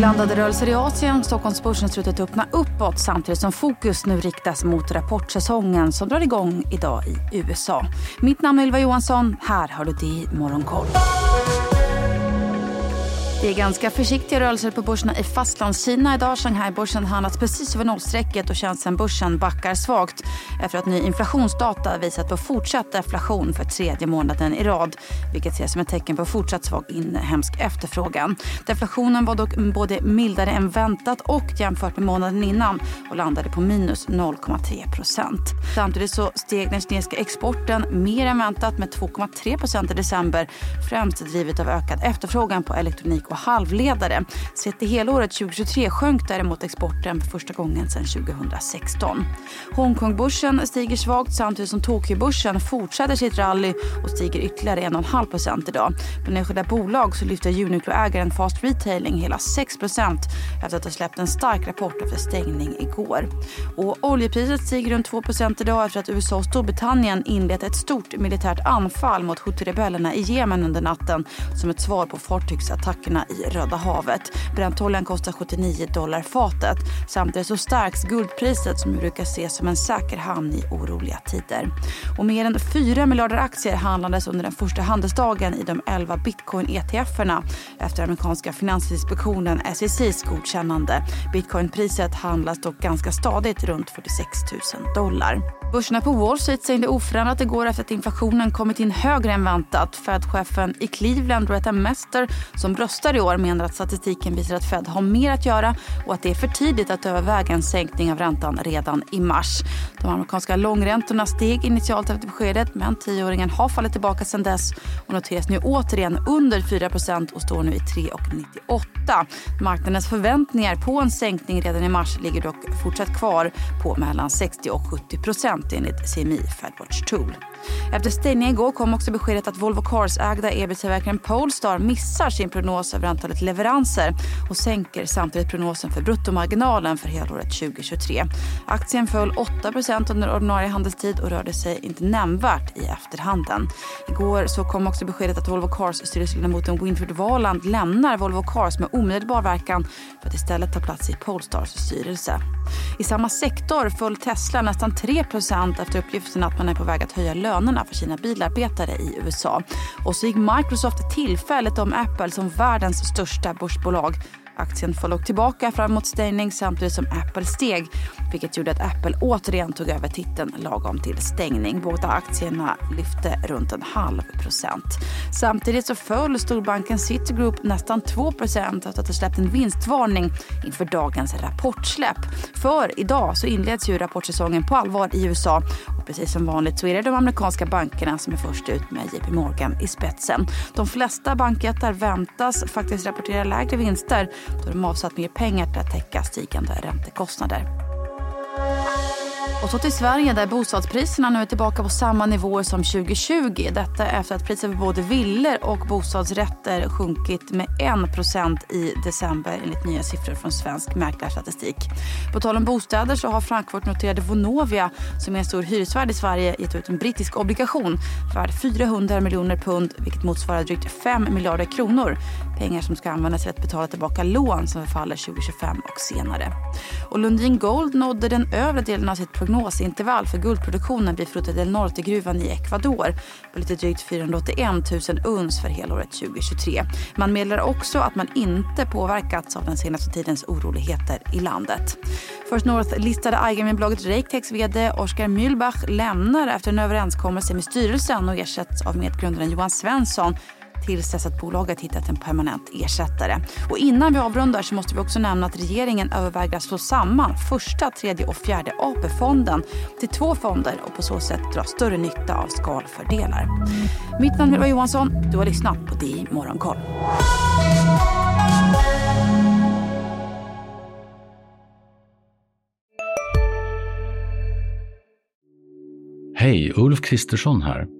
Blandade rörelser i Asien. Stockholmsbörsen slutat öppna uppåt samtidigt som fokus nu riktas mot rapportsäsongen som drar igång idag i USA. Mitt namn är Ylva Johansson. Här har du det Morgonkoll. Det är ganska försiktiga rörelser på börserna i Fastlandskina idag. Shanghai-börsen handlas precis över nollstrecket och Shenzhen-börsen backar svagt efter att ny inflationsdata visat på fortsatt deflation för tredje månaden i rad vilket ses som ett tecken på fortsatt svag inhemsk efterfrågan. Deflationen var dock både mildare än väntat och jämfört med månaden innan och landade på minus 0,3 procent. Samtidigt så steg den kinesiska exporten mer än väntat med 2,3 procent i december främst drivet av ökad efterfrågan på elektronik och halvledare. Sett till helåret 2023 sjönk däremot exporten för första gången sedan 2016. Hongkongbörsen stiger svagt samtidigt som Tokyobörsen fortsätter sitt rally och stiger ytterligare 1,5 idag. Bland enskilda bolag så lyfter Uniqlo-ägaren Fast Retailing hela 6 efter att ha släppt en stark rapport efter stängning igår. Och oljepriset stiger runt 2 idag efter att USA och Storbritannien inlett ett stort militärt anfall mot Houthi-rebellerna i Jemen under natten som ett svar på fartygsattackerna i Röda havet. Brentoljan kostar 79 dollar fatet. Samtidigt så stärks guldpriset som brukar ses som en säker hamn i oroliga tider. Och mer än 4 miljarder aktier handlades under den första handelsdagen i de 11 bitcoin-ETFerna efter amerikanska finansinspektionen SECs godkännande. Bitcoinpriset handlas dock ganska stadigt runt 46 000 dollar. Börserna på Wall Street stängde oförändrat igår efter att inflationen kommit in högre än väntat. Fed-chefen i Cleveland, Retta Mester, som röstar i år menar att statistiken visar att Fed har mer att göra och att det är för tidigt att överväga en sänkning av räntan redan i mars. De amerikanska långräntorna steg initialt efter beskedet men tioåringen har fallit tillbaka sedan dess och noteras nu återigen under 4% och står nu i 3,98. Marknadens förväntningar på en sänkning redan i mars ligger dock fortsatt kvar på mellan 60 och 70 enligt CMI Fedwatch Tool. Efter stängningen igår kom också beskedet att Volvo Cars-ägda elbilstillverkaren Polestar missar sin prognos över antalet leveranser och sänker samtidigt prognosen för bruttomarginalen för helåret 2023. Aktien föll 8% under ordinarie handelstid och rörde sig inte nämnvärt i efterhanden. Igår så kom också beskedet att Volvo Cars styrelseledamoten Winfred Valand lämnar Volvo Cars med omedelbar verkan för att istället ta plats i Polestars styrelse. I samma sektor föll Tesla nästan 3% efter uppgiften att man är på väg att höja lönerna för sina bilarbetare i USA. Och så gick Microsoft tillfälligt om Apple som världens största börsbolag. Aktien föll dock tillbaka framåt stängning samtidigt som Apple steg vilket gjorde att Apple återigen tog över titeln lagom till stängning. Båda aktierna lyfte runt en halv procent. Samtidigt så föll storbanken Citigroup nästan 2 procent efter att ha släppt en vinstvarning inför dagens rapportsläpp. För idag så inleds ju rapportsäsongen på allvar i USA och precis som vanligt så är det de amerikanska bankerna som är först ut med JP Morgan i spetsen. De flesta bankjättar väntas faktiskt rapportera lägre vinster då de avsatt mer pengar till att täcka stigande räntekostnader. Och så till Sverige där bostadspriserna nu är tillbaka på samma nivåer som 2020. Detta efter att priset för både villor och bostadsrätter sjunkit med 1 i december enligt nya siffror från Svensk Mäklarstatistik. På tal om bostäder så har Frankfurt noterade Vonovia som är en stor hyresvärd i Sverige gett ut en brittisk obligation värd 400 miljoner pund vilket motsvarar drygt 5 miljarder kronor. Pengar som ska användas till att betala tillbaka lån som förfaller 2025 och senare. Och Lundin Gold nådde den övre delen av sitt prognosintervall för guldproduktionen vid Fruta del Norte-gruvan i Ecuador på lite drygt 481 000 uns för helåret 2023. Man meddelar också att man inte påverkats av den senaste tidens oroligheter i landet. First North-listade Eigenbolaget Reiktex vd Oskar Mühlbach lämnar efter en överenskommelse med styrelsen och ersätts av medgrundaren Johan Svensson tills dess att bolaget hittat en permanent ersättare. Och innan vi avrundar så måste vi också nämna att regeringen överväger att slå samman första, tredje och fjärde AP-fonden till två fonder och på så sätt dra större nytta av skalfördelar. Mitt namn är Ylva Johansson. Du har lyssnat på DI Morgonkoll. Hej, Ulf Kristersson här.